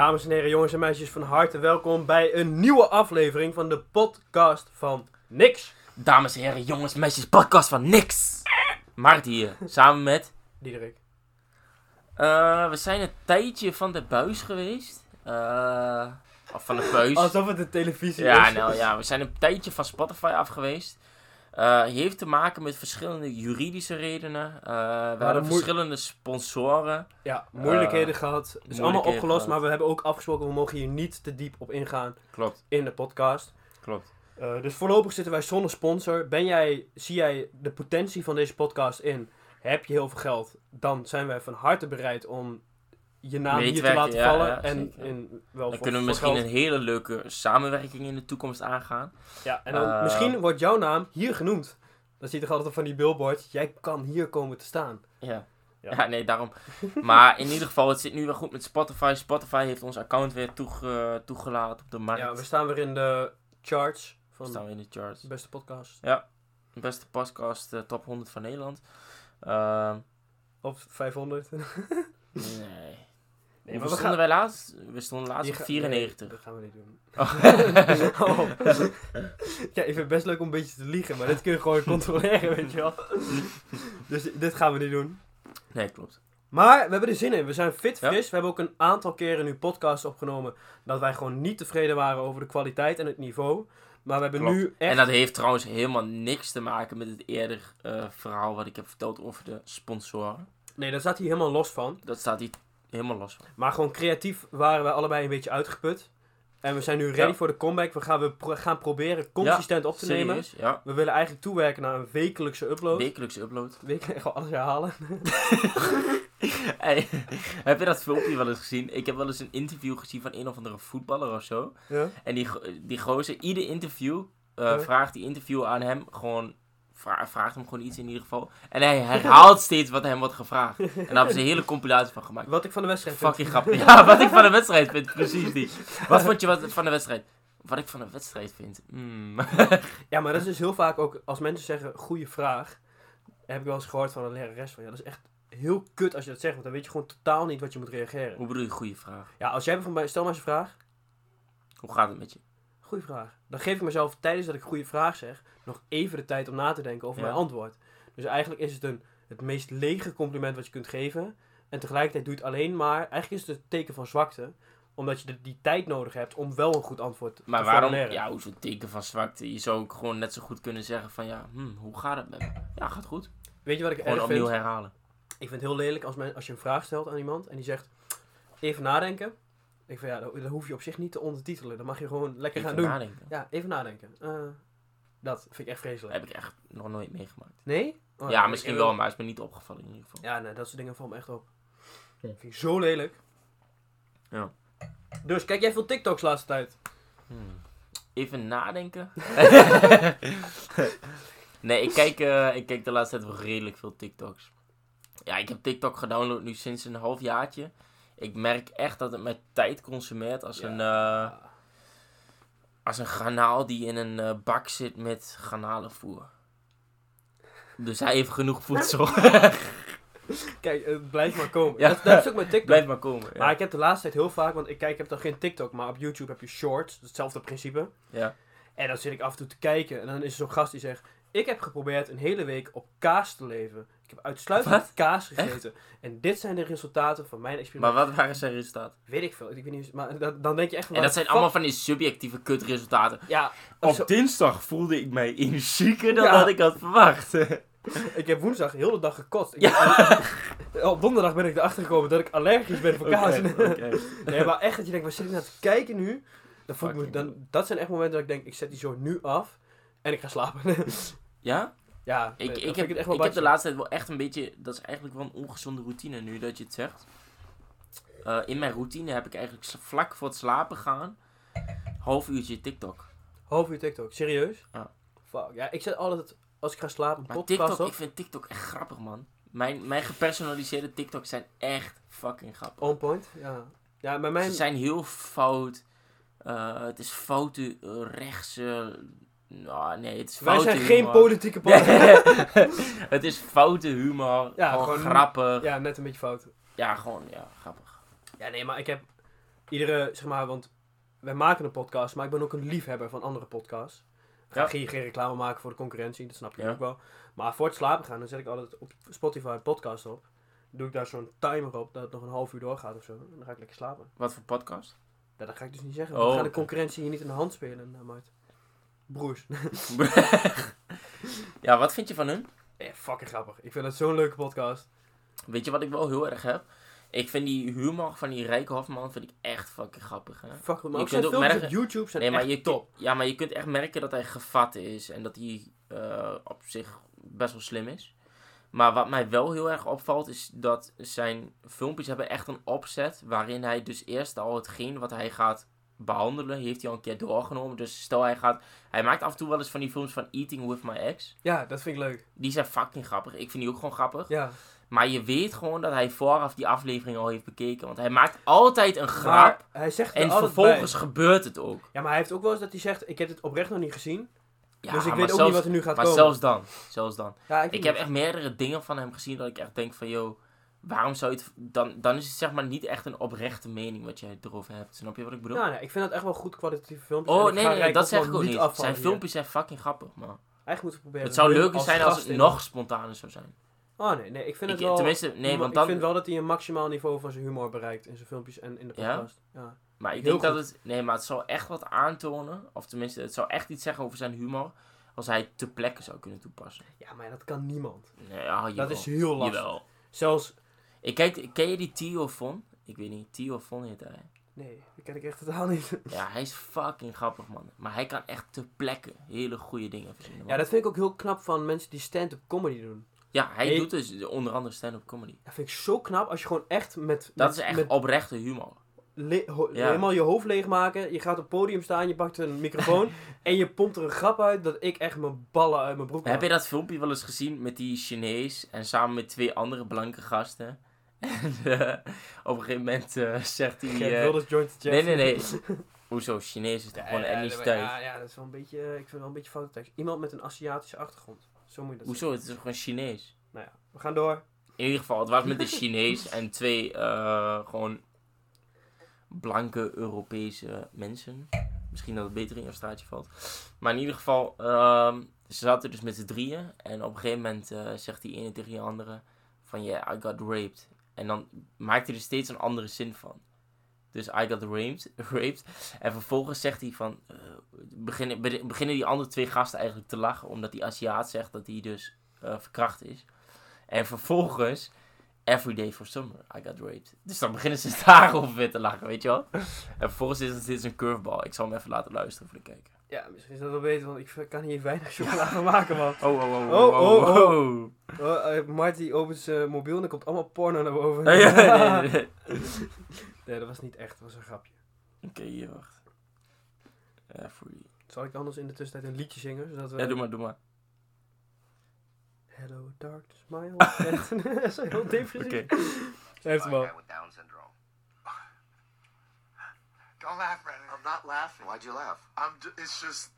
Dames en heren, jongens en meisjes, van harte welkom bij een nieuwe aflevering van de podcast van Niks. Dames en heren, jongens, meisjes, podcast van niks. Mart hier, samen met... Diederik. eh, we zijn een tijdje van de buis geweest. Eh, of van de buis. Alsof het een televisie Ja, is. nou ja, we zijn een tijdje van Spotify af geweest. Eh heeft te maken met verschillende juridische redenen. Eh, we hadden moe- verschillende sponsoren. Ja, moeilijkheden Eh, gehad. Het is allemaal opgelost, gehad. maar we hebben ook afgesproken, we mogen hier niet te diep op ingaan Klopt, in de podcast. klopt. Eh, dus voorlopig zitten wij zonder sponsor. Ben jij, zie jij de potentie van deze podcast in? Heb je heel veel geld? Dan zijn wij van harte bereid om je naam hier te laten ja, vallen. ja, en in, wel Dan voor, kunnen we misschien geld. een hele leuke samenwerking in de toekomst aangaan. Ja, en dan Eh, misschien wordt jouw naam hier genoemd. Dan zie je toch altijd op van die billboards. Jij kan hier komen te staan. Ja. Ja. Ja. nee, daarom. Maar in ieder geval, het zit nu wel goed met Spotify. Spotify heeft ons account weer toege- toegelaten op de markt. Ja, we staan weer in de charts We van staan weer in de charts. beste podcast. Beste podcast, eh, top 100 van Nederland. Ehm, Of 500. nee. Nee, we stonden wij laatst? We stonden laatst die op ga- 94. nee, dat gaan we niet doen. Oh. Oh. ja, ik vind het best leuk om een beetje te liegen, maar dit kun je gewoon controleren, weet je wel. Dus dit gaan we niet doen. Nee, klopt. Maar we hebben er zin in. We zijn fit, Ja. fris. We hebben ook een aantal keren nu podcast opgenomen dat wij gewoon niet tevreden waren over de kwaliteit en het niveau. Maar we hebben Klopt. nu echt... En dat heeft trouwens helemaal niks te maken met het eerder eh, verhaal wat ik heb verteld over de sponsoren. Nee, daar staat hij helemaal los van. Dat staat hier helemaal los van. Maar gewoon creatief waren we allebei een beetje uitgeput. En we zijn nu ready Ja. voor de comeback. We gaan, we pro- gaan proberen consistent op te nemen. Ja. We willen eigenlijk toewerken naar een wekelijkse upload. Wekelijkse upload. Wekelijks gewoon alles herhalen. Hey, heb je dat filmpje wel eens gezien? Ik heb wel eens een interview gezien van een of andere voetballer of zo. Ja. En die, die gozer, ieder interview, eh, vraagt die interview aan hem gewoon, vra- vraagt hem gewoon iets in ieder geval. En hij herhaalt steeds wat hem wordt gevraagd. En daar hebben ze een hele compilatie van gemaakt. Wat ik van de wedstrijd vind. Fucking grappig. Ja, wat ik van de wedstrijd vind, precies die. Wat vond je wat, van de wedstrijd? Wat ik van de wedstrijd vind? Hmm. Ja, maar dat is dus heel vaak ook als mensen zeggen goede vraag. Heb ik wel eens gehoord van een lerares van ja, dat is echt heel kut als je dat zegt, want dan weet je gewoon totaal niet wat je moet reageren. Hoe bedoel je, goede vraag? Ja, als jij bijvoorbeeld, stel maar eens een vraag, Hoe gaat het met je? Goede vraag. Dan geef ik mezelf tijdens dat ik goede vraag zeg, nog even de tijd om na te denken over Ja. mijn antwoord. Dus eigenlijk is het een, het meest lege compliment wat je kunt geven. En tegelijkertijd doe je het alleen maar, eigenlijk is het een teken van zwakte, omdat je de, die tijd nodig hebt om wel een goed antwoord Maar te waarom? formuleren. Ja, hoezo teken van zwakte? Je zou ook gewoon net zo goed kunnen zeggen van ja, hmm, hoe gaat het met me? Ja, gaat goed. Weet je wat ik Gewoon erg opnieuw vind? herhalen. Ik vind het heel lelijk als, men, als je een vraag stelt aan iemand en die zegt even nadenken. Ik vind ja, dat, dat hoef je op zich niet te ondertitelen. Dan mag je gewoon lekker Even gaan doen. nadenken. Ja, even nadenken. Eh, dat vind ik echt Dat vreselijk. heb ik echt nog nooit meegemaakt. Nee? Oh, ja, misschien wel, maar het is me niet opgevallen in ieder geval. Ja, nee, dat soort dingen vallen me echt op. Vind ik zo lelijk. Ja. Dus kijk jij veel TikToks de laatste tijd? Hmm. Even nadenken. nee, ik kijk, eh, ik kijk de laatste tijd wel redelijk veel TikToks. Ja, ik heb TikTok gedownload nu sinds een half jaartje. Ik merk echt dat het mijn tijd consumeert als, een, eh, als een granaal die in een eh, bak zit met garnalenvoer. Dus hij heeft genoeg voedsel. Kijk, het blijft maar komen. Ja. Dat, dat is ook met TikTok. Blijf maar komen. Ja. Maar ik heb de laatste tijd heel vaak, want ik kijk, ik heb dan geen TikTok, maar op YouTube heb je Shorts. Hetzelfde principe. ja. En dan zit ik af en toe te kijken en dan is er zo'n gast die zegt... Ik heb geprobeerd een hele week op kaas te leven. Ik heb uitsluitend Wat? kaas gegeten. En dit zijn de resultaten van mijn experiment. Maar wat waren zijn resultaten? Weet ik veel. Ik weet niet, maar dan, dan denk je echt van... En dat zijn fuck- allemaal van die subjectieve kutresultaten. Ja, Op zo- dinsdag voelde ik mij energieker dan Ja. dat ik had verwacht. ik heb woensdag heel de dag gekotst. Ik Ja. heb- op donderdag ben ik erachter gekomen dat ik allergisch ben voor kaas. oké. nee, maar echt dat je denkt, waar zit ik naar te kijken nu? Dan voel ik me, dan, dat zijn echt momenten dat ik denk, ik zet die zo nu af en ik ga slapen. Ja? Ja, Ik, ik, heb, echt ik heb de laatste tijd wel echt een beetje... Dat is eigenlijk wel een ongezonde routine nu dat je het zegt. Eh, in mijn routine heb ik eigenlijk vlak voor het slapen gaan... half uurtje TikTok. Half uur TikTok, serieus? Ja. Fuck, ja, ik zet altijd, als ik ga slapen, Maar TikTok, op. ik vind TikTok echt grappig, man. Mijn, mijn gepersonaliseerde TikToks zijn echt fucking grappig. On point, ja. Ja, bij mij... Ze zijn heel fout. Eh, het is foute rechtse... Nou, nee, het is Wij foute zijn geen politieke podcast. het is foute humor. Ja, gewoon, gewoon- grappig. Ja. ja, net een beetje fout. gewoon, ja, grappig. Ja, nee, maar ik heb... iedere, zeg maar, want wij maken een podcast, maar ik ben ook een liefhebber van andere podcasts. Ik ga Ja. geen, geen reclame maken voor de concurrentie, dat snap je Ja. ook wel. Maar voor het slapen gaan, dan zet ik altijd op Spotify een podcast op. Dan doe ik daar zo'n timer op, dat het nog een half uur doorgaat of zo. En dan ga ik lekker slapen. Wat voor podcast? Ja, dat ga ik dus niet zeggen. Oh, We gaan de concurrentie hier niet in de hand spelen, uh, Mart. Broers. ja, wat vind je van hun? ja, fucking grappig. Ik vind het zo'n leuke podcast. Weet je wat ik wel heel erg heb? Ik vind die humor van die rijke Hofman vind ik echt fucking grappig. Hè? Fuck maar Je ook zijn kunt ook merken- op YouTube zijn Nee, maar echt je, top. ja, maar je kunt echt merken dat hij gevat is en dat hij eh, op zich best wel slim is. Maar wat mij wel heel erg opvalt is dat zijn filmpjes hebben echt een opzet waarin hij dus eerst al hetgeen wat hij gaat behandelen, heeft hij al een keer doorgenomen. Dus stel hij gaat, hij maakt af en toe wel eens van die films van Eating with my ex. Ja, dat vind ik leuk. Die zijn fucking grappig. Ik vind die ook gewoon grappig. Ja. Maar je weet gewoon dat hij vooraf die aflevering al heeft bekeken. Want hij maakt altijd een grap. Maar hij zegt En vervolgens bij. gebeurt het ook. Ja, maar hij heeft ook wel eens dat hij zegt, ik heb dit oprecht nog niet gezien. Ja, dus ik maar weet ook zelfs- niet wat er nu gaat Maar komen. zelfs dan. Zelfs dan. Ja, Ik heb echt meerdere dingen van hem gezien dat ik echt denk van, joh, waarom zou je het... Dan, dan is het zeg maar niet echt een oprechte mening wat jij erover hebt. Snap je wat ik bedoel? Ja, nee, ik vind dat echt wel goed kwalitatieve filmpjes. Oh, ik nee, nee, dat zeg ik ook niet. afvallen Zijn hier. filmpjes zijn fucking grappig, man. Eigenlijk moeten we proberen. Het zou leuker zijn als het in- nog spontaner zou zijn. Oh nee, nee, ik vind Ik, het wel... tenminste, nee, want Ik dan... vind wel dat hij een maximaal niveau van zijn humor bereikt in zijn filmpjes en in de podcast. Ja? Maar ik Heel denk dat het... Nee, maar het zou echt wat aantonen. Of tenminste, het zou echt iets zeggen over zijn humor. Als hij te plekken zou kunnen toepassen. Ja, maar dat kan niemand. Nee, ja, Dat is heel lastig. Jawel. Zelfs... Ik kijk, ken je die Tio Von? Ik weet niet, Tio Von heet hij. Nee, dat ken ik echt totaal niet. Ja, hij is fucking grappig, man. Maar hij kan echt te plekken hele goede dingen verzinnen. Ja, dat vind ik ook heel knap van mensen die stand-up comedy doen. ja hij doet dus onder andere stand-up comedy. Dat vind ik zo knap als je gewoon echt met... Dat met, is echt met oprechte humor. Ja. helemaal je hoofd leegmaken. Je gaat op het podium staan, je pakt een microfoon en je pompt er een grap uit dat ik echt mijn ballen uit mijn broek Heb je dat filmpje wel eens gezien met die Chinees en samen met twee andere blanke gasten? En eh, op een gegeven moment eh, zegt hij... Geert eh, Wilders joint the nee, nee, nee. Hoezo? Chinees is toch gewoon ja, etniciteit? ja, ja, dat is wel een beetje, ik vind het wel een beetje foute tekst. Iemand met een Aziatische achtergrond. Zo moet je dat Hoezo? Het is toch gewoon Chinees? Nou ja, we gaan door. In ieder geval, het was met een Chinees en twee eh, gewoon blanke Europese mensen. Misschien dat het beter in jouw straatje valt. Maar in ieder geval, ehm, ze zaten dus met z'n drieën. En op een gegeven moment eh, zegt die ene tegen die andere van yeah, I got raped. En dan maakt hij er steeds een andere zin van. Dus I got raped. raped. En vervolgens zegt hij van... eh, beginnen, be- beginnen die andere twee gasten eigenlijk te lachen. Omdat die Aziat zegt dat hij dus eh, verkracht is. En vervolgens... Every day for summer, I got raped. Dus dan beginnen ze daarover weer te lachen, weet je wel? En vervolgens is het een curveball. Ik zal hem even laten luisteren voor de kijker. Ja, misschien is dat wel beter, want ik kan hier weinig chocola van maken, man. Oh, oh, oh, Oh, oh, oh. oh. Oh, eh, Marty opent zijn mobiel en er komt allemaal porno naar boven. Nee, nee, nee, nee. Nee, dat was niet echt, dat was een grapje. Oké, hier, wacht. Every... Zal ik anders in de tussentijd een liedje zingen? Zodat we... Ja, doe maar, doe maar. Hello, dark smile. dat is heel depressief. Oké. Hij heeft hem al. Don't laugh, Brandon. I'm not laughing. Why'd you laugh? I'm. Ju- it's just.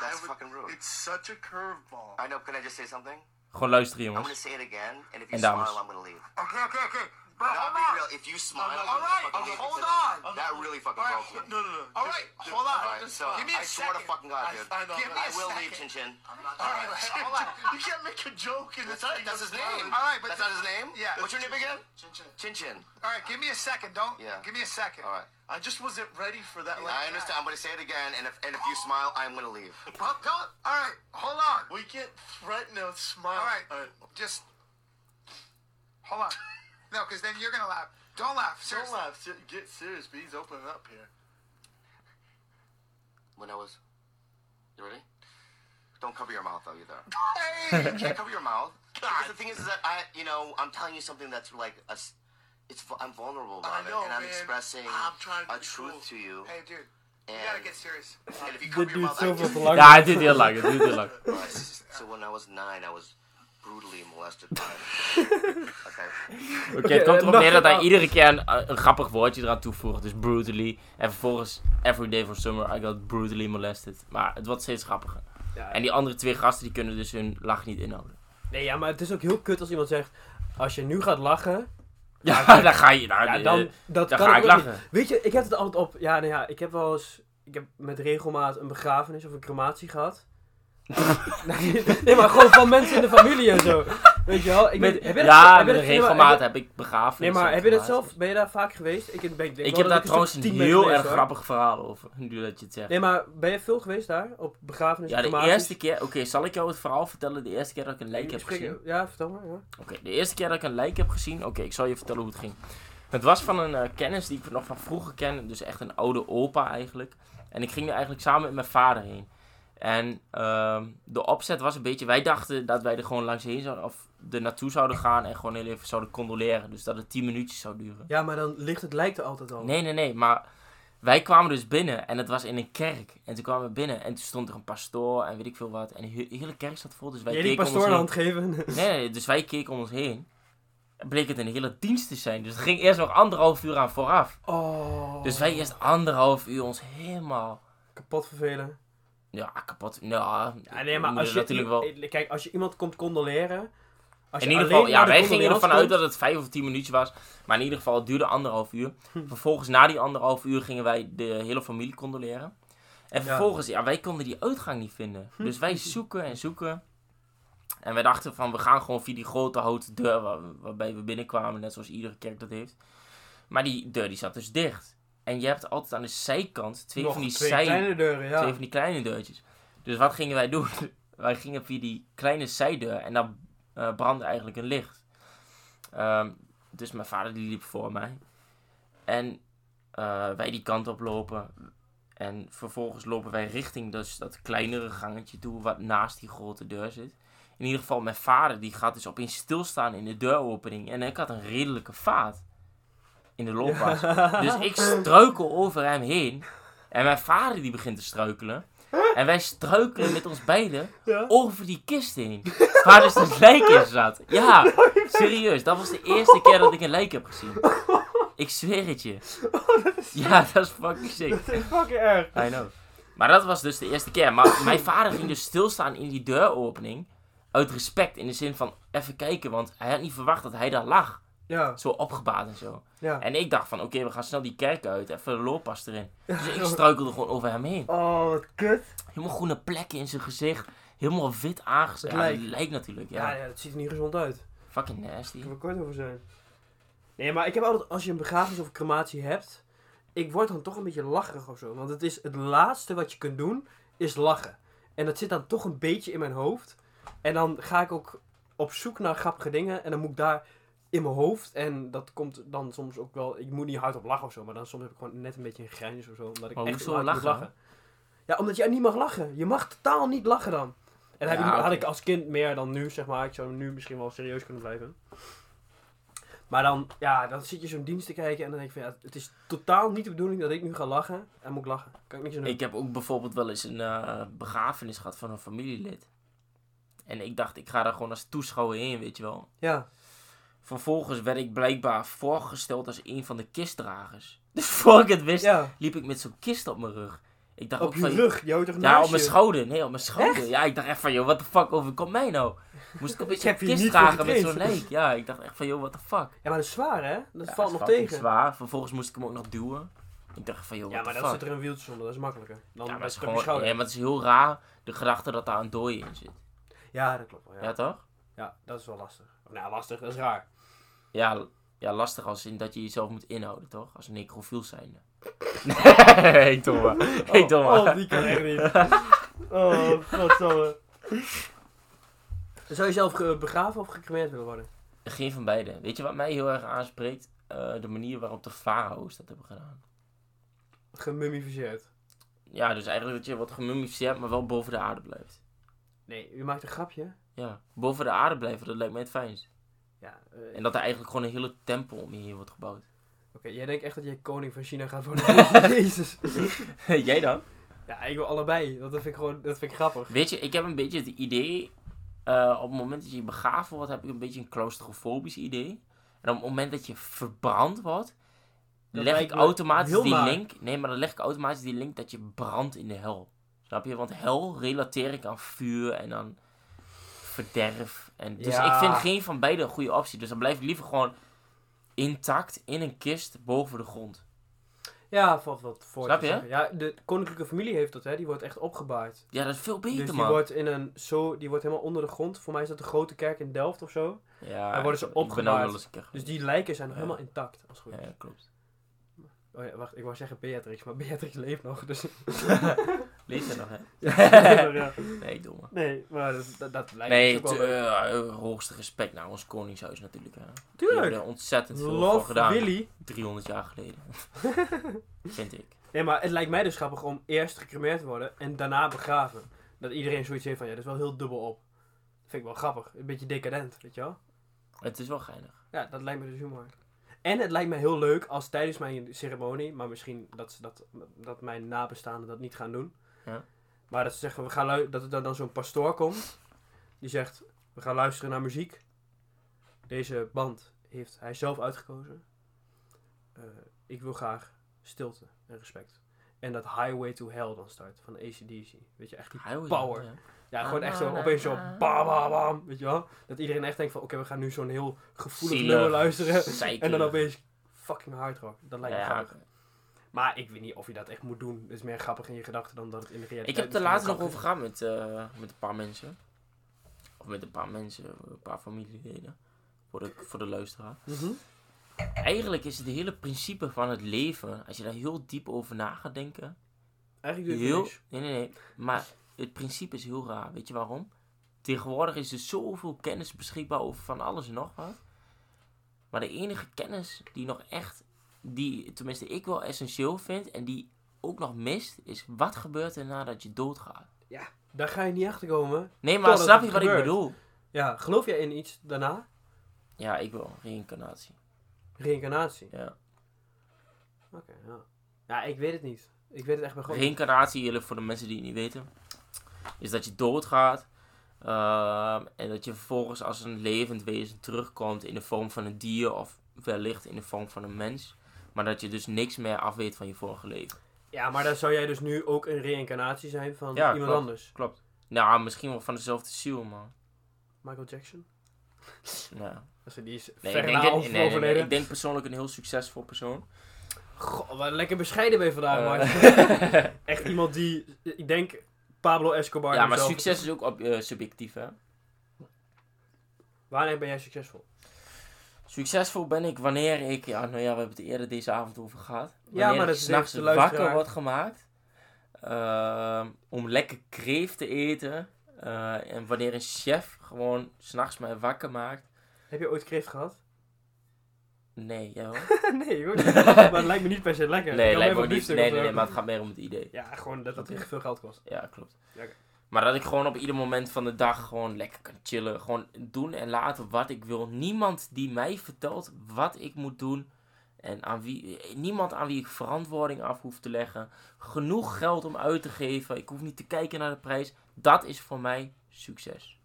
That's would- fucking rude. It's such a curveball. I know. Can I just say something? Gewoon luisteren, I'm gonna say it again, and if you En dames. smile, I'm gonna leave. Okay, okay, okay. Bro, hold be real. If you smile, All I'm right, okay, hold That- on. That really fucking All broke right, me. no, no, no. All Just- hold on. all Alright, so Give me a I swear to second. fucking God, I- dude. I know, Give me I will Second. leave Chin Chin. All right, hold on. You can't make a joke in That's, the thing. that's his name. All right, but that's not his name. Yeah. What's your name again? Chin Chin. Chin Chin. All right, give me a second. Don't. Yeah. Give me a second. All right. I just wasn't ready for that. like I understand. I'm gonna say it again, and if and if you smile, I'm gonna leave. Well, don't. All right, hold on. We can't threaten a smile. All right, just hold on. No, because then you're gonna laugh. Don't laugh. Don't laugh. Get serious, B. He's opening up here. When I was, you ready? Don't cover your mouth though either. Hey. You can't cover your mouth. Because the thing is, is that I, you know, I'm telling you something that's like a, s- it's vu- I'm vulnerable I about know, it, and I'm man. expressing I'm trying to a truth cool. to you. Hey, dude. You gotta get serious. and if you cover your duurt mouth, I zoveel just- te lang. Ja, het duurt heel lang. Het duurt heel lang. Right. So when I was nine, I was brutally molested by. okay. Oké, het komt eh, erop neer dat hij een- iedere keer een, een grappig woordje eraan toevoegt. Dus brutally. En vervolgens, every day for summer, I got brutally molested. Maar het wordt steeds grappiger. Ja, En die andere twee gasten, die kunnen dus hun lach niet inhouden. Nee, ja, maar het is ook heel kut als iemand zegt... Als je nu gaat lachen, Ja, dan ga je... Nou, Ja, eh, dan, dat dan kan ga ik niet. lachen. Weet je, ik heb het altijd op... Ja, nou ja, ik heb wel eens... Ik heb met regelmaat een begrafenis of een crematie gehad. nee, maar gewoon van mensen in de familie en zo. Weet je wel? Ik heb je dat- ja, heb je dat- maar regelmaat heb heb ik begrafenis. Nee, maar heb je dat zelf... Ben je daar vaak geweest? Ik, ben, ik, denk Ik heb daar trouwens een heel geweest, erg hoor. grappig verhaal over, nu dat je het zegt. Nee, maar ben je veel geweest daar? Op begrafenis ja, de eerste keer... Oké, zal ik jou het verhaal vertellen? De eerste keer dat ik een lijk heb Spreek- gezien? Ja, vertel maar. Ja. Oké, de eerste keer dat ik een lijk heb gezien... Oké, ik zal je vertellen hoe het ging. Het was van een eh, kennis die ik nog van vroeger ken. Dus echt een oude opa eigenlijk. En ik ging er eigenlijk samen met mijn vader heen. En ehm, de opzet was een beetje... Wij dachten dat wij er gewoon langs heen zouden... Of er naartoe zouden gaan en gewoon heel even zouden condoleren. Dus dat het 10 minuutjes zou duren. ja, maar dan ligt het lijkt er altijd al. Nee, nee, nee. Maar wij kwamen dus binnen en het was in een kerk. En toen kwamen we binnen en toen stond er een pastoor en weet ik veel wat. En de he- hele kerk zat vol. Dus wij Jij die keken om pastoor ons een heen. hand geven. Nee, nee, dus wij keken om ons heen. En bleek het een hele dienst te zijn. Dus er ging eerst nog anderhalf uur aan vooraf. Oh. Dus wij eerst anderhalf uur ons helemaal... Kapot vervelen. Ja, kapot. Nou, Ja, nee, maar als je, natuurlijk wel... i- kijk, als je iemand komt condoleren... Als In ieder geval, ja, wij gingen ervan uit dat het vijf of tien minuutjes was. Maar in ieder geval, het duurde anderhalf uur. Hm. Vervolgens, na die anderhalf uur, gingen wij de hele familie condoleren. En vervolgens, ja, wij konden die uitgang niet vinden. Dus wij zoeken en zoeken. En wij dachten van, we gaan gewoon via die grote houten deur waar, waarbij we binnenkwamen. Net zoals iedere kerk dat heeft. Maar die deur die zat dus dicht. En je hebt altijd aan de zijkant twee Nog van die twee zij... kleine deuren, ja. Twee van die kleine deurtjes. Dus wat gingen wij doen? wij gingen via die kleine zijdeur en daar eh, brandde eigenlijk een licht. Ehm, dus mijn vader die liep voor mij. En eh, wij die kant op lopen. En vervolgens lopen wij richting dus dat kleinere gangetje toe, wat naast die grote deur zit. In ieder geval, mijn vader die gaat dus opeens stilstaan in de deuropening. En ik had een redelijke vaat in de loopwas. Dus ik struikel over hem heen. En mijn vader die begint te struikelen. En wij struikelen met ons beiden Ja. over die kist heen. Waar dus een lijk in zat. Ja, serieus. Dat was de eerste keer dat ik een lijk heb gezien. Ik zweer het je. Ja, dat is fucking sick. Dat is fucking erg. I know. Maar dat was dus de eerste keer. Maar mijn vader ging dus stilstaan in die deuropening. Uit respect. In de zin van even kijken. Want hij had niet verwacht dat hij daar lag. Ja, Zo opgebaard en zo. ja. En ik dacht van oké, we gaan snel die kerk uit. Even de looppas erin. Dus ik struikelde gewoon over hem heen. Oh, wat kut. Helemaal groene plekken in zijn gezicht. Helemaal wit aangezet. Ja, lijkt. dat lijkt natuurlijk. Ja, Ja. ja, dat ziet er niet gezond uit. Fucking nasty. Ik wil er kort over zijn. Nee, maar ik heb altijd, als je een begrafenis of een crematie hebt, ik word dan toch een beetje lacherig of zo. Want het is het laatste wat je kunt doen, is lachen. En dat zit dan toch een beetje in mijn hoofd. En dan ga ik ook op zoek naar grappige dingen. En dan moet ik daar in mijn hoofd. En dat komt dan soms ook wel. Ik moet niet hard op lachen of zo. Maar dan soms heb ik gewoon net een beetje een grijns of zo. Omdat ik Maar echt moet lachen? lachen. Ja, omdat jij niet mag lachen. Je mag totaal niet lachen dan. En heb ik, had ik als kind meer dan nu, zeg maar. Ik zou nu misschien wel serieus kunnen blijven. Maar dan, ja, dan zit je zo'n dienst te kijken en dan denk ik van ja, het is totaal niet de bedoeling dat ik nu ga lachen. En moet ik lachen. Kan ik niks aan doen. Ik heb ook bijvoorbeeld wel eens een eh, begrafenis gehad van een familielid. En ik dacht, ik ga daar gewoon als toeschouwer heen, weet je wel. Ja. Vervolgens werd ik blijkbaar voorgesteld als een van de kistdragers. Dus voor ik het wist, Ja, liep ik met zo'n kist op mijn rug. Ik dacht op je van... rug. Je toch Ja, op mijn schouder. Nee, op mijn schouder. Ja, ik dacht echt van, joh, what the fuck overkomt mij nou? Moest ik een beetje een kist dragen met zo'n lijk. Ja, ik dacht echt van, joh, what the fuck? Ja, maar dat is zwaar hè? Dat Ja, valt nog tegen. zwaar. Vervolgens moest ik hem ook nog duwen. Ik dacht van, joh, Ja, maar dan fuck? zit er een wieltje onder. Dat is makkelijker. Dan Ja, maar het is gewoon, schouder. ja, maar het is heel raar, de gedachte dat daar een dooi in zit. Ja, dat klopt wel. Ja, Ja. toch? ja, dat is wel lastig. Nou, lastig, dat is raar. Ja, ja, lastig als in dat je jezelf moet inhouden, toch? Als een necrofiel zijnde. Nee, domme. Hey, domme. Oh, oh, die kan echt niet. Oh, godsamme. Zou je zelf begraven of gecremeerd willen worden? Geen van beide. Weet je wat mij heel erg aanspreekt? Eh, de manier waarop de farao's dat hebben gedaan. Gemummificeerd. Ja, dus eigenlijk dat je wordt gemummificeerd, maar wel boven de aarde blijft. Nee, u maakt een grapje. Ja, boven de aarde blijven, dat lijkt mij het fijnst. Ja, eh, En dat er eigenlijk gewoon een hele tempel om je heen wordt gebouwd. Oké, jij denkt echt dat jij koning van China gaat worden? Jezus. Jij dan? Ja, ik wil allebei. Dat vind ik gewoon, dat vind ik grappig. Weet je, ik heb een beetje het idee, eh, op het moment dat je begraven wordt, heb ik een beetje een claustrofobisch idee. En op het moment dat je verbrand wordt, Dat leg ik automatisch die link. Nee, maar dan leg ik automatisch die link dat je brandt in de hel. Snap je? Want hel relateer ik aan vuur en aan verderf. En, dus Ja. ik vind geen van beide een goede optie. Dus dan blijf ik liever gewoon intact in een kist boven de grond. Ja, valt wat voor Snap je? Ja, de koninklijke familie heeft dat, hè. Die wordt echt opgebaard. Ja, dat is veel beter, dus die man. wordt in een zo, die wordt helemaal onder de grond. Voor mij is dat de grote kerk in Delft of zo. Ja, Dan worden ze opgebaard. Dus die lijken zijn nog Ja. helemaal intact. Als goed ja, klopt. Oh ja, wacht, ik wou zeggen Beatrix, maar Beatrix leeft nog. Dus. Lees je nog, hè? ja. Nee, domme. Nee, maar dat, dat, dat lijkt Nee, me ook wel eh, eh, hoogste respect naar ons koningshuis natuurlijk. Hè. Die hebben Tuurlijk. er ontzettend veel voor gedaan. Willy. 300 jaar geleden. Vind ik. Nee, maar het lijkt mij dus grappig om eerst gecremeerd te worden en daarna begraven. Dat iedereen zoiets heeft van, ja, dat is wel heel dubbel op. Dat vind ik wel grappig. Een beetje decadent, weet je wel? Het is wel geinig. Ja, dat lijkt me dus humor. En het lijkt me heel leuk als tijdens mijn ceremonie, maar misschien dat, ze dat, dat mijn nabestaanden dat niet gaan doen. Ja. Maar dat ze zeggen, we gaan lu- dat er dan, dan zo'n pastoor komt. Die zegt, we gaan luisteren naar muziek. Deze band heeft hij zelf uitgekozen. Eh, ik wil graag stilte en respect. En dat Highway to Hell dan start van ACDC. Weet je, echt die Highway, power. ja. Ja, gewoon echt zo opeens zo bam bam bam, weet je wel. Dat iedereen echt denkt van, oké, we gaan nu zo'n heel gevoelig nummer luisteren. Zeker. En dan opeens fucking hard rock. Dat lijkt me Ja. Maar ik weet niet of je dat echt moet doen. Het is meer grappig in je gedachten dan dat het in de realiteit Ik heb er laatst nog over gehad met, eh, met een paar mensen. Of met een paar mensen, een paar familieleden. Voor de, voor de luisteraar. is. Mhm. Eigenlijk is het hele principe van het leven, als je daar heel diep over na gaat denken. Eigenlijk Heel, nee, nee, nee. Maar het principe is heel raar. Weet je waarom? Tegenwoordig is er zoveel kennis beschikbaar over van alles en nog wat. Maar de enige kennis die nog echt, die tenminste ik wel essentieel vind en die ook nog mist, is wat gebeurt er nadat je doodgaat. Daar ga je niet achter komen. Nee, maar snap je wat ik bedoel? Ja, geloof jij in iets daarna? Ja, ik wil reïncarnatie. Reïncarnatie. Ja. Oké, ja. Ja, ik weet het niet. Ik weet het echt bij gewoon. Reïncarnatie, voor de mensen die het niet weten, is dat je doodgaat. ehm, en dat je vervolgens als een levend wezen terugkomt in de vorm van een dier of wellicht in de vorm van een mens. Maar dat je dus niks meer afweet van je vorige leven. Ja, maar dan zou jij dus nu ook een reïncarnatie zijn van Ja, iemand klopt. anders. Klopt. Nou, misschien wel van dezelfde ziel, man. Michael Jackson? Nou, Dus die is nee, ik, denk, na nee, over nee, nee, overleden. ik denk persoonlijk een heel succesvol persoon. Goh, wat lekker bescheiden ben je vandaag, Eh, man. Echt iemand die, ik denk, Pablo Escobar. ja, maar succes is ook op, eh, subjectief, hè. Wanneer ben jij succesvol? Succesvol ben ik wanneer ik, ja, nou ja, we hebben het eerder deze avond over gehad. Ja, Wanneer maar ik dat s'nachts wakker wordt gemaakt. ehm, om lekker kreeft te eten. eh, en wanneer een chef gewoon s'nachts mij wakker maakt. Heb je ooit kreeft gehad? Nee, jij nee, hoor. maar het lijkt me niet per se lekker. Nee, lijkt me niet. Nee, nee, nee, maar het gaat meer om het idee. Ja, gewoon dat het Oké. echt veel geld kost. Ja, klopt. Ja. Maar dat ik gewoon op ieder moment van de dag gewoon lekker kan chillen. Gewoon doen en laten wat ik wil. Niemand die mij vertelt wat ik moet doen. En aan wie, niemand aan wie ik verantwoording af hoef te leggen. Genoeg geld om uit te geven. Ik hoef niet te kijken naar de prijs. Dat is voor mij succes.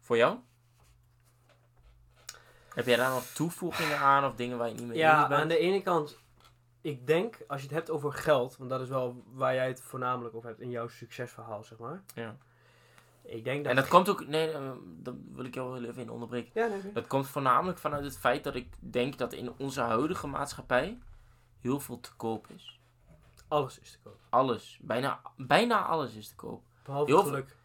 Voor jou? Heb jij daar nog toevoegingen aan of dingen waar je niet mee Ja, eens bent? aan de ene kant, ik denk, als je het hebt over geld, want dat is wel waar jij het voornamelijk over hebt in jouw succesverhaal, zeg maar. Ja. Ik denk dat... En dat komt ook... Nee, dat wil ik jou wel even in onderbreken. Ja, nee. Dat komt voornamelijk vanuit het feit dat ik denk dat in onze huidige maatschappij heel veel te koop is. Alles is te koop. Alles, bijna, bijna alles is te koop. Behalve Heel geluk.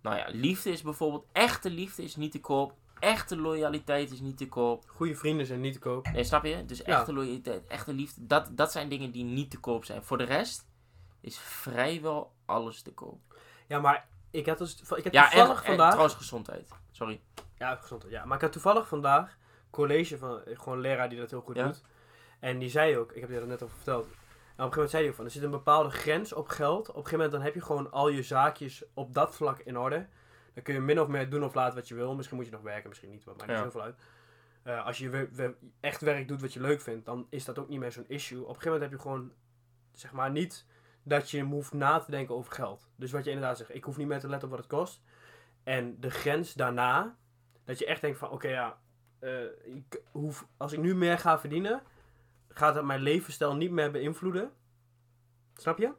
Nou ja, liefde is bijvoorbeeld, echte liefde is niet te koop. Echte loyaliteit is niet te koop. Goede vrienden zijn niet te koop. Nee, snap je? Dus Ja. echte loyaliteit, echte liefde, dat, dat zijn dingen die niet te koop zijn. Voor de rest is vrijwel alles te koop. Ja, maar ik had, dus, ik heb Ja, en, toevallig en vandaag... trouwens gezondheid. Sorry. Ja, gezondheid. Ja, maar ik had toevallig vandaag college van eh, gewoon een leraar die dat heel goed Ja. doet. En die zei ook, ik heb je dat net over verteld. En op een gegeven moment zei hij ook van, er zit een bepaalde grens op geld. Op een gegeven moment dan heb je gewoon al je zaakjes op dat vlak in orde. Dan kun je min of meer doen of laten wat je wil. Misschien moet je nog werken, misschien niet, maar maakt niet Ja. zoveel uit. Eh, als je we- we- echt werk doet wat je leuk vindt, dan is dat ook niet meer zo'n issue. Op een gegeven moment heb je gewoon, zeg maar, niet dat je hoeft na te denken over geld. Dus wat je inderdaad zegt, ik hoef niet meer te letten op wat het kost. En de grens daarna, dat je echt denkt van, oké ja, eh, ik hoef, als ik nu meer ga verdienen, gaat dat mijn levensstijl niet meer beïnvloeden. Snap je?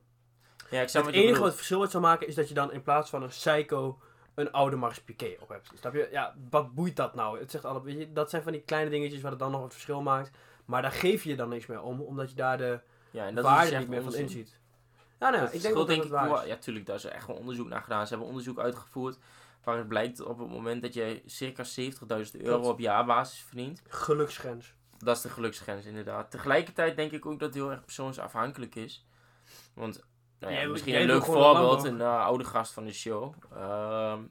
Ja, ik snap Het enige wat het verschil uit zou maken is dat je dan in plaats van een psycho een oude Mars Piqué op hebt. Snap je? Ja, wat boeit dat nou? Het zegt alle, weet je, dat zijn van die kleine dingetjes waar het dan nog het verschil maakt. Maar daar geef je dan niks meer om, omdat je daar de Ja, en dat waarde is dus niet meer van inziet. Ja, nou, ik denk dat het waar wel- is. Ja, tuurlijk, daar is echt wel onderzoek naar gedaan. Ze hebben onderzoek uitgevoerd waaruit blijkt op het moment dat je circa 70.000 euro op jaarbasis verdient. Geluksgrens. Dat is de geluksgrens inderdaad. Tegelijkertijd denk ik ook dat het heel erg persoonsafhankelijk is. Want, nou ja, Jij- misschien jij een leuk voorbeeld, een eh, oude gast van de show. ehm,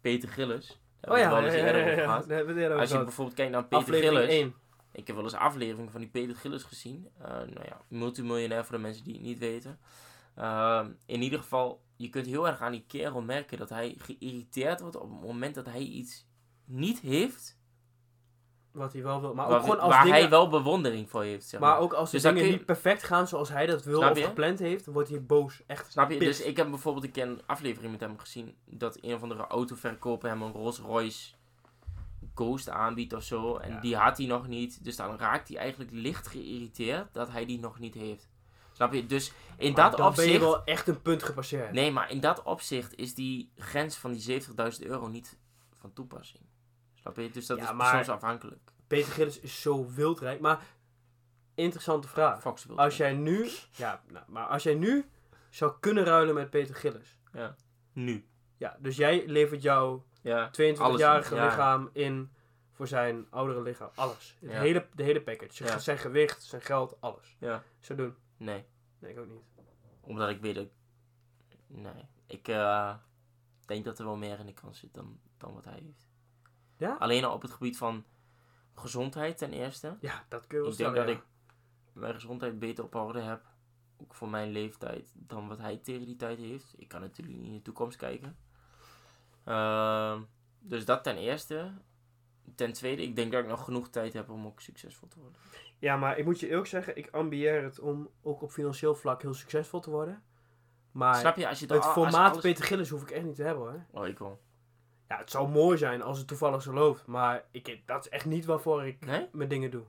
Peter Gillis. Daar Oh hebben we ja, het wel eens ja, ja, over ja, Als je gehad. bijvoorbeeld kijkt naar Peter Aflevering Gillis. 1. Ik heb wel eens afleveringen van die Peter Gillis gezien. Eh, nou ja, multimiljonair voor de mensen die het niet weten. Ehm, in ieder geval, je kunt heel erg aan die kerel merken dat hij geïrriteerd wordt op het moment dat hij iets niet heeft. Wat hij wel wil. Maar waar ook gewoon als waar dingen... hij wel bewondering voor heeft. Zeg maar. Maar ook als de Dus dan dingen je- niet perfect gaan zoals hij dat wil of gepland heeft, wordt hij boos. Echt Snap je? Dus ik heb bijvoorbeeld een keer een aflevering met hem gezien. Dat een of andere autoverkoper hem een Rolls Royce Ghost aanbiedt of zo. En Ja. die had hij nog niet. Dus dan raakt hij eigenlijk licht geïrriteerd dat hij die nog niet heeft. Snap je? Dus in Maar dat dan ben je opzicht... wel echt een punt gepasseerd. Nee, maar in dat opzicht is die grens van die 70.000 euro niet van toepassing. Snap je? Dus dat Ja, is maar- persoonsafhankelijk. Peter Gillis is zo wildrijk. Maar, interessante vraag. Fox Als jij nu... Ja, nou, maar als jij nu zou kunnen ruilen met Peter Gillis. Nu. Ja, dus jij levert jouw Ja. 22-jarige Alles, ja. lichaam in voor zijn oudere lichaam. Alles. Het Ja. hele, de hele package. Ja. Zijn gewicht, zijn geld, alles. Ja. Zou doen. Nee. Nee, ik ook niet. Omdat ik weet dat... Nee. Ik eh, denk dat er wel meer in de kans zit dan, dan wat hij heeft. Ja? Alleen al op het gebied van gezondheid ten eerste. Ja, dat kun je wel Ik denk dat ik mijn gezondheid beter op orde heb. Ook voor mijn leeftijd. Dan wat hij tegen die tijd heeft. Ik kan natuurlijk niet in de toekomst kijken. Ehm, dus dat ten eerste. Ten tweede, ik denk dat ik nog genoeg tijd heb om ook succesvol te worden. Ja, maar ik moet je eerlijk zeggen, ik ambieer het om ook op financieel vlak heel succesvol te worden. Maar Snap je? Als je het als je formaat alles- Peter Gillis hoef ik echt niet te hebben hoor. Oh, ik wel. Ja, het zou mooi zijn als het toevallig zo loopt. Maar ik, dat is echt niet waarvoor ik Nee? mijn dingen doe.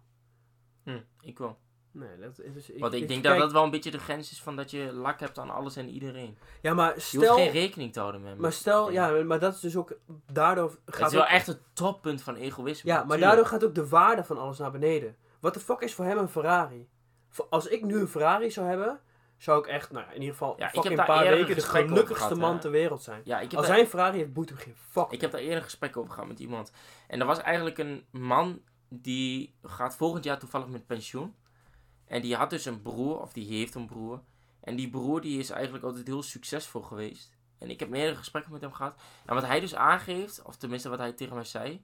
Hm, ik wel. Nee, dat is... dus Ik, Want ik, ik denk kijk- dat dat wel een beetje de grens is van dat je lak hebt aan alles en iedereen. Ja, maar Je hoeft stel... geen rekening te houden met Maar stel, ja, maar dat is dus ook... Daardoor Het gaat is wel ook, echt het toppunt van egoïsme. Ja, maar tuurlijk. daardoor gaat ook de waarde van alles naar beneden. Wat de fuck is voor hem een Ferrari? Als ik nu een Ferrari zou hebben, zou ik echt, nou ja, in ieder geval Ja, ik heb een paar weken een de gelukkigste man ter wereld zijn. Ja, ik heb Als daar- hij een Ferrari heeft, boeit hem geen fuck. Ik heb daar eerder een gesprek over gehad met iemand. En er was eigenlijk een man die gaat volgend jaar toevallig met pensioen. En die had dus een broer, of die heeft een broer. En die broer die is eigenlijk altijd heel succesvol geweest. En ik heb meerdere gesprekken met hem gehad. En wat hij dus aangeeft, of tenminste wat hij tegen mij zei,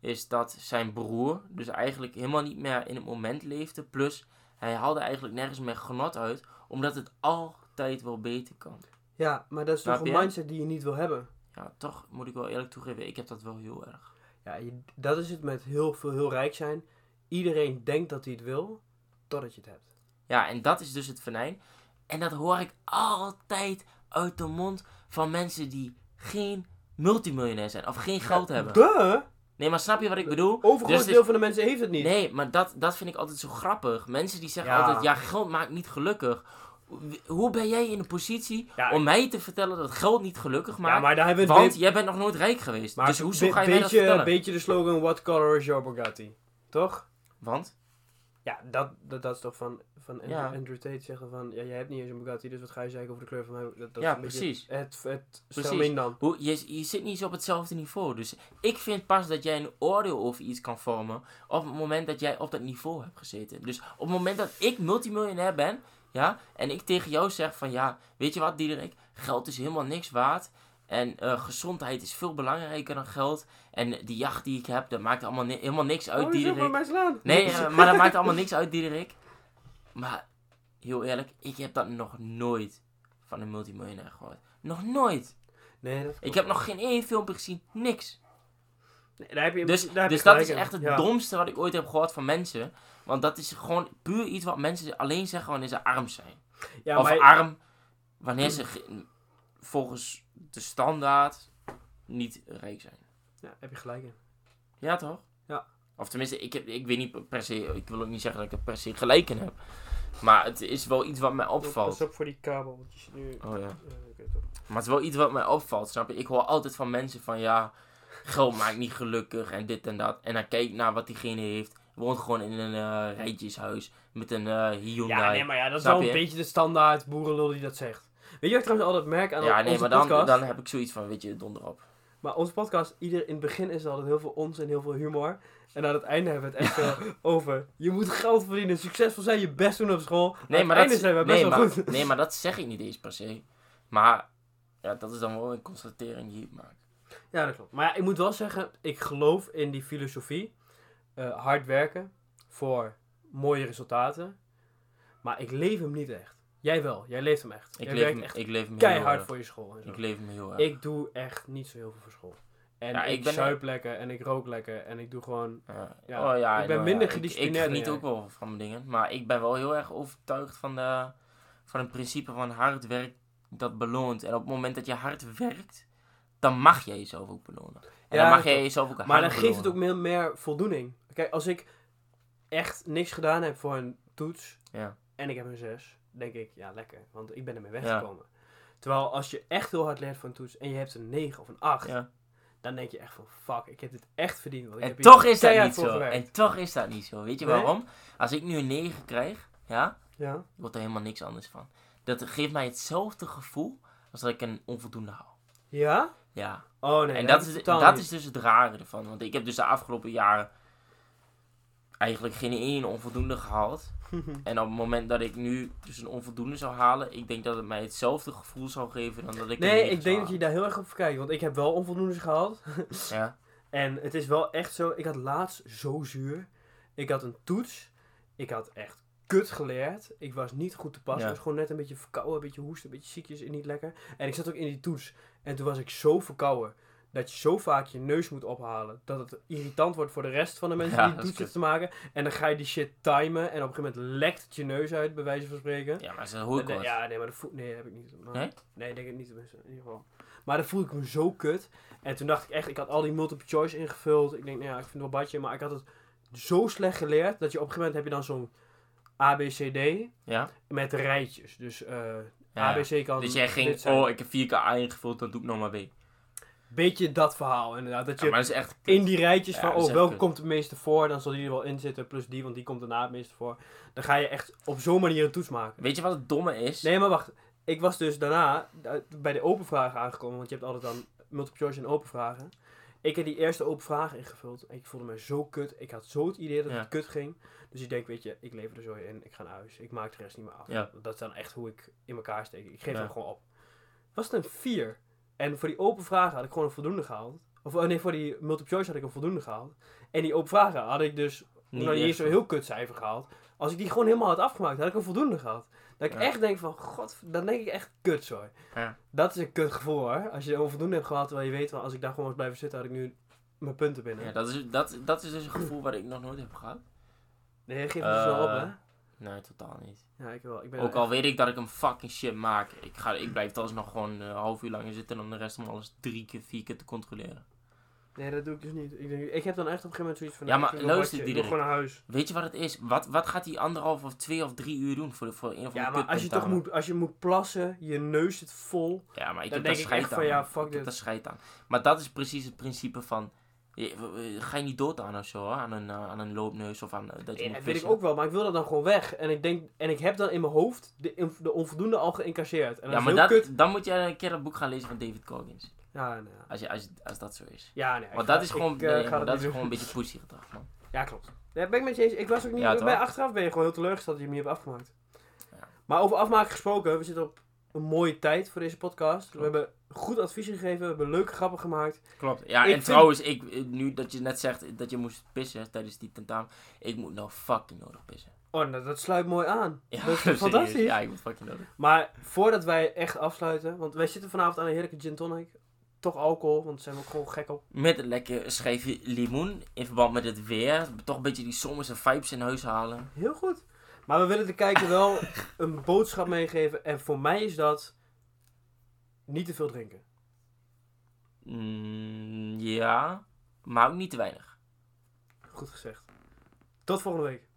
is dat zijn broer dus eigenlijk helemaal niet meer in het moment leefde. Plus, hij haalde eigenlijk nergens meer genot uit, omdat het altijd wel beter kan. Ja, maar dat is toch een mindset die je niet wil hebben. Ja, toch moet ik wel eerlijk toegeven, ik heb dat wel heel erg. Ja, je- dat is het met heel veel heel rijk zijn. Iedereen denkt dat hij het wil, totdat je het hebt. Ja, en dat is dus het venijn. En dat hoor ik altijd uit de mond van mensen die geen multimiljonair zijn of geen geld hebben. Duh! Nee, maar snap je wat ik bedoel? Overgroot Dus is- deel van de mensen heeft het niet. Nee, maar dat, dat vind ik altijd zo grappig. Mensen die zeggen Ja. altijd, ja, geld maakt niet gelukkig. Hoe ben jij in de positie Ja, om mij te vertellen dat geld niet gelukkig maakt? ja, maar daar hebben we want een jij bent nog nooit rijk geweest. maar dus hoezo ga je mij dat beetje, vertellen? beetje de slogan, what color is your Bugatti? Toch? Want? Ja, dat, dat, dat is toch van, van Andrew, Ja. Andrew Tate zeggen van, ja, jij hebt niet eens een Bugatti, dus wat ga je zeggen over de kleur van mij? Dat, dat Ja, precies. Het, het Precies. dan. Hoe, je, je zit niet zo op hetzelfde niveau. Dus ik vind pas dat jij een oordeel over iets kan vormen op het moment dat jij op dat niveau hebt gezeten. Dus op het moment dat ik multimiljonair ben, ja, en ik tegen jou zeg van ja, weet je wat Diederik, geld is helemaal niks waard. En eh, gezondheid is veel belangrijker dan geld. En die jacht die ik heb, dat maakt allemaal ni- helemaal niks uit, oh, Diederik. mij slaan. Nee, eh, maar dat maakt allemaal niks uit, Diederik. Maar heel eerlijk, ik heb dat nog nooit van een multimiljonair gehoord. Nog nooit. Nee, dat Ik heb nog geen één filmpje gezien, niks. nee, daar heb je, Dus, daar heb je dus dat is echt het Ja. domste wat ik ooit heb gehoord van mensen. Want dat is gewoon puur iets wat mensen alleen zeggen wanneer ze arm zijn. Ja, of maar, arm wanneer ze volgens de standaard niet rijk zijn. ja, heb je gelijk in. Ja, toch? Ja. Of tenminste, ik, heb, ik weet niet per se, ik wil ook niet zeggen dat ik er per se gelijk in heb. Maar het is wel iets wat mij Pas opvalt. op voor die kabel, want je zit nu... Oh ja. Eh. Maar het is wel iets wat mij opvalt, snap je? Ik hoor altijd van mensen van ja, geld maakt niet gelukkig en dit en dat. En dan kijk ik naar wat diegene heeft. Woont gewoon in een eh, rijtjeshuis met een eh Hyundai. Ja, nee, maar ja, dat is wel een je? beetje de standaard boerenlul die dat zegt. Weet je wat ik trouwens altijd merk aan Ja, nee, onze maar dan, podcast? dan heb ik zoiets van, weet je, donder op. Maar onze podcast, ieder, in het begin is er altijd heel veel ons en heel veel humor. En aan het einde hebben we het echt veel over. Je moet geld verdienen, succesvol zijn, je best doen op school. Nee, aan maar het dat, einde zijn we best nee, wel maar, goed. nee, maar dat zeg ik niet eens per se. Maar ja, dat is dan wel een constatering die ik maak. Ja, dat klopt. Maar ja, ik moet wel zeggen, ik geloof in die filosofie. Eh, hard werken voor mooie resultaten. Maar ik leef hem niet echt. Jij wel, jij leeft hem echt. Ik jij leef, werkt hem, echt ik leef hem heel keihard voor je school. En zo. Ik leef hem heel erg. Ik doe echt niet zo heel veel voor school. En Ja, ik, ik zuip lekker en ik rook lekker en ik doe gewoon... Ja. Ja, oh, ja, ik ben nou, minder gedisciplineerd Ik, ik geniet jij. ook wel van mijn dingen. Maar ik ben wel heel erg overtuigd van, de, van het principe van hard werk dat beloont. En op het moment dat je hard werkt, dan mag je jezelf ook belonen. En dan mag klopt. jezelf ook hard Maar dan geeft het ook meer, meer voldoening. Kijk, als ik echt niks gedaan heb voor een toets Ja. en ik heb een 6, denk ik, ja lekker, want ik ben ermee weggekomen. Terwijl als je echt heel hard leert voor een toets en je hebt een 9 of een 8, Ja. dan denk je echt van fuck, ik heb dit echt verdiend. Want ik En heb toch is dat niet zo. gewerkt. En toch is dat niet zo. Weet je Nee? waarom? Als ik nu een 9 krijg, ja, Ja? wordt er helemaal niks anders van. Dat geeft mij hetzelfde gevoel als dat ik een onvoldoende haal. Ja? Ja. Oh nee, en dat is, dat is dus het rare ervan. Want ik heb dus de afgelopen jaren eigenlijk geen één onvoldoende gehaald. En op het moment dat ik nu dus een onvoldoende zou halen, ik denk dat het mij hetzelfde gevoel zou geven dan dat ik Nee, ik denk dat je daar heel erg op verkijkt. Want ik heb wel onvoldoendes gehaald. Ja, En het is wel echt zo. Ik had laatst zo zuur. Ik had een toets. Ik had echt kut geleerd. Ik was niet goed te pas. Ja. Ik was gewoon net een beetje verkouden, een beetje hoesten, een beetje ziekjes en niet lekker. En ik zat ook in die toets. En toen was ik zo verkouden. Dat je zo vaak je neus moet ophalen. Dat het irritant wordt voor de rest van de mensen Ja, die is zitten te maken. En dan ga je die shit timen. En op een gegeven moment lekt het je neus uit, bij wijze van spreken. ja maar dat hoor ik Nee, wel. ja, nee, maar dat voel, nee, dat heb ik niet. Maar, Nee? Nee, ik denk het niet in ieder geval. Maar dan voelde ik me zo kut. En toen dacht ik echt, ik had al die multiple choice ingevuld. Ik denk, nou ja, ik vind het wel badje. Maar ik had het zo slecht geleerd, dat je op een gegeven moment heb je dan zo'n ABCD Ja? met rijtjes. Dus eh Ja. ABC kan Dus jij ging, oh, ik heb 4 A ingevuld, dan doe ik nog maar B. Beetje dat verhaal inderdaad. Dat je dat is echt... in die rijtjes Ja, van, oh, welke komt het meeste voor? Dan zal die er wel in zitten, plus die, want die komt daarna het meeste voor. Dan ga je echt op zo'n manier een toets maken. Weet je wat het domme is? Nee, maar wacht. Ik was dus daarna eh, bij de open vragen aangekomen. Want je hebt altijd dan multiple choice en open vragen. Ik heb die eerste open vragen ingevuld. En ik voelde me zo kut. Ik had zo het idee dat Ja. het kut ging. Dus ik denk, weet je, ik lever er zo in. Ik ga naar huis. Ik maak de rest niet meer af. Dat is dan echt hoe ik in elkaar steek. Ik geef hem gewoon op. Was het een 4? En voor die open vragen had ik gewoon een voldoende gehaald. Of oh nee, voor die multiple choice had ik een voldoende gehaald. En die open vragen had ik dus Niet nou, niet eens echt. zo'n heel kut cijfer gehaald. Als ik die gewoon helemaal had afgemaakt, had ik een voldoende gehad. Dat ik Ja. echt denk van, god, dan denk ik echt kut zo. Ja. Dat is een kut gevoel hoor. Als je een onvoldoende hebt gehad, terwijl je weet, van, als ik daar gewoon was blijven zitten, had ik nu mijn punten binnen. Ja, dat is, dat, dat is dus een gevoel wat ik nog nooit heb gehad. Nee, je geeft het dus wel op Eh, hè? Nee, totaal niet. Ja, ik wel. Ik ben Ook al echt- weet ik dat ik hem fucking shit maak. Ik, ga, ik blijf trouwens nog gewoon een half uur langer zitten om de rest om alles drie keer, vier keer te controleren. Nee, dat doe ik dus niet. Ik, denk, ik heb dan echt op een gegeven moment zoiets van, Ja, maar een luister, Diederik. gewoon naar huis. Weet je wat het is? Wat, wat gaat hij anderhalf of twee of drie uur doen voor, de, voor een of andere Ja, maar als je toch moet, als je moet plassen, je neus zit vol. Ja, maar ik heb daar scheid aan. van, ja, fuck ik heb dit. daar scheid aan. Maar dat is precies het principe van... je- Ga je niet dood aan of zo? Aan een, eh, aan een loopneus of aan eh, dat je moet dat weet ik ook wel, maar ik wil dat dan gewoon weg. En ik denk, en ik heb dan in mijn hoofd de, de onvoldoende al geïncasseerd. En Ja, maar dat, kut. dan moet je een keer dat boek gaan lezen van David Coggins. Ja, nee, ja. Als, je, als, als dat zo is. Ja, nee. Want ga- dat is gewoon, ik, eh, nee, dat is gewoon een beetje pussy gedrag, man. Ja, klopt. Ja, ben ik met je eens. Ik was ook niet... Ja, bij achteraf ben je gewoon heel teleurgesteld dat je hem niet hebt afgemaakt. Ja. Maar over afmaken gesproken, we zitten op een mooie tijd voor deze podcast. We hebben goed advies gegeven, we hebben leuke grappen gemaakt. Klopt. Ja, Ik en vind- trouwens, ik, nu dat je net zegt dat je moest pissen tijdens die tentamen. Ik moet nou fucking nodig pissen. Oh, nou, dat sluit mooi aan. Ja, dat is fantastisch. Ja, ik moet fucking nodig. Maar voordat wij echt afsluiten, want wij zitten vanavond aan een heerlijke gin tonic. Toch alcohol, want zijn we ook gewoon gek op. Met een lekker schijfje limoen in verband met het weer. Toch een beetje die zomerse vibes in huis halen. Heel goed. Maar we willen de kijker wel een boodschap meegeven. En voor mij is dat niet te veel drinken. Mm, ja, maar ook niet te weinig. Goed gezegd. Tot volgende week.